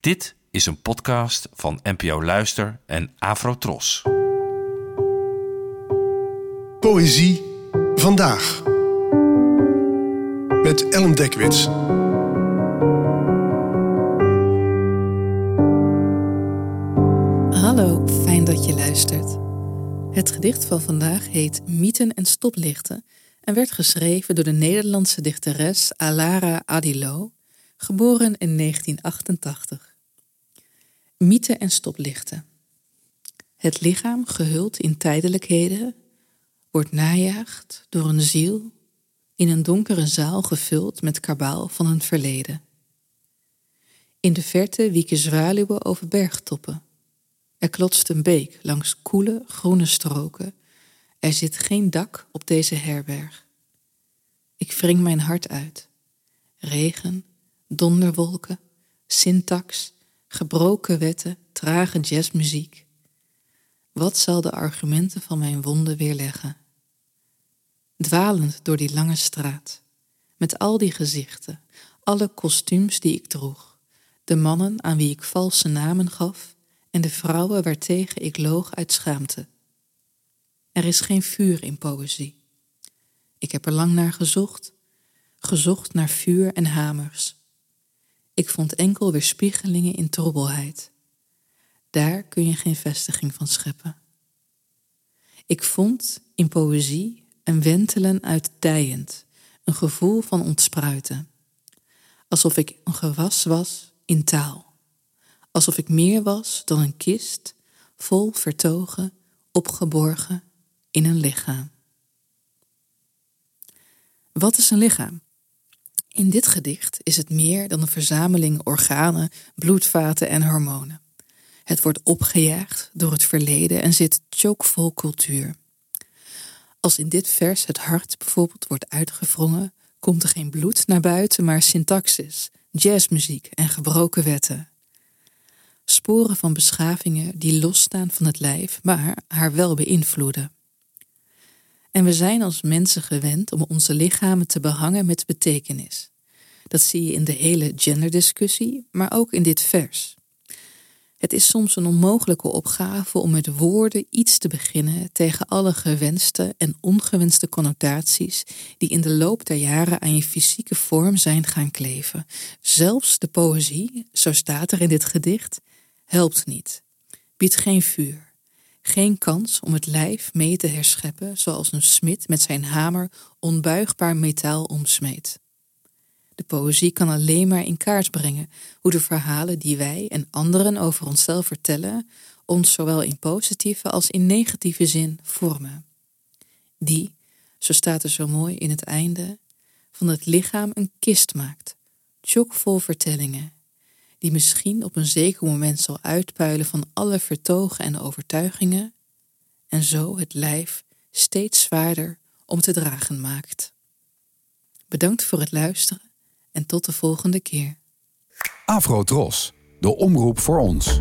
Dit is een podcast van NPO Luister en Afrotros. Poëzie vandaag. Met Ellen Dekwits. Hallo, fijn dat je luistert. Het gedicht van vandaag heet Mythen en stoplichten en werd geschreven door de Nederlandse dichteres Alara Adilo, geboren in 1988. Mythen en stoplichten. Het lichaam, gehuld in tijdelijkheden, wordt najaagd door een ziel in een donkere zaal gevuld met kabaal van een verleden. In de verte wieken zwaluwen over bergtoppen. Er klotst een beek langs koele, groene stroken. Er zit geen dak op deze herberg. Ik wring mijn hart uit. Regen, donderwolken, syntax, gebroken wetten, trage jazzmuziek. Wat zal de argumenten van mijn wonden weerleggen? Dwalend door die lange straat, met al die gezichten, alle kostuums die ik droeg, de mannen aan wie ik valse namen gaf en de vrouwen waartegen ik loog uit schaamte. Er is geen vuur in poëzie. Ik heb er lang naar gezocht, gezocht naar vuur en hamers. Ik vond enkel weerspiegelingen in troebelheid. Daar kun je geen vestiging van scheppen. Ik vond in poëzie een wentelen uit dijend, een gevoel van ontspruiten. Alsof ik een gewas was in taal. Alsof ik meer was dan een kist, vol vertogen, opgeborgen in een lichaam. Wat is een lichaam? In dit gedicht is het meer dan een verzameling organen, bloedvaten en hormonen. Het wordt opgejaagd door het verleden en zit chockvol cultuur. Als in dit vers het hart bijvoorbeeld wordt uitgewrongen, komt er geen bloed naar buiten, maar syntaxis, jazzmuziek en gebroken wetten. Sporen van beschavingen die losstaan van het lijf, maar haar wel beïnvloeden. En we zijn als mensen gewend om onze lichamen te behangen met betekenis. Dat zie je in de hele genderdiscussie, maar ook in dit vers. Het is soms een onmogelijke opgave om met woorden iets te beginnen tegen alle gewenste en ongewenste connotaties die in de loop der jaren aan je fysieke vorm zijn gaan kleven. Zelfs de poëzie, zo staat er in dit gedicht, helpt niet, biedt geen vuur geen kans om het lijf mee te herscheppen zoals een smid met zijn hamer onbuigbaar metaal omsmeet. De poëzie kan alleen maar in kaart brengen hoe de verhalen die wij en anderen over onszelf vertellen, ons zowel in positieve als in negatieve zin vormen. Die, zo staat er zo mooi in het einde, van het lichaam een kist maakt, chockvol vertellingen die misschien op een zeker moment zal uitpuilen van alle vertogen en overtuigingen, en zo het lijf steeds zwaarder om te dragen maakt. Bedankt voor het luisteren en tot de volgende keer. Afro Tros, de omroep voor ons.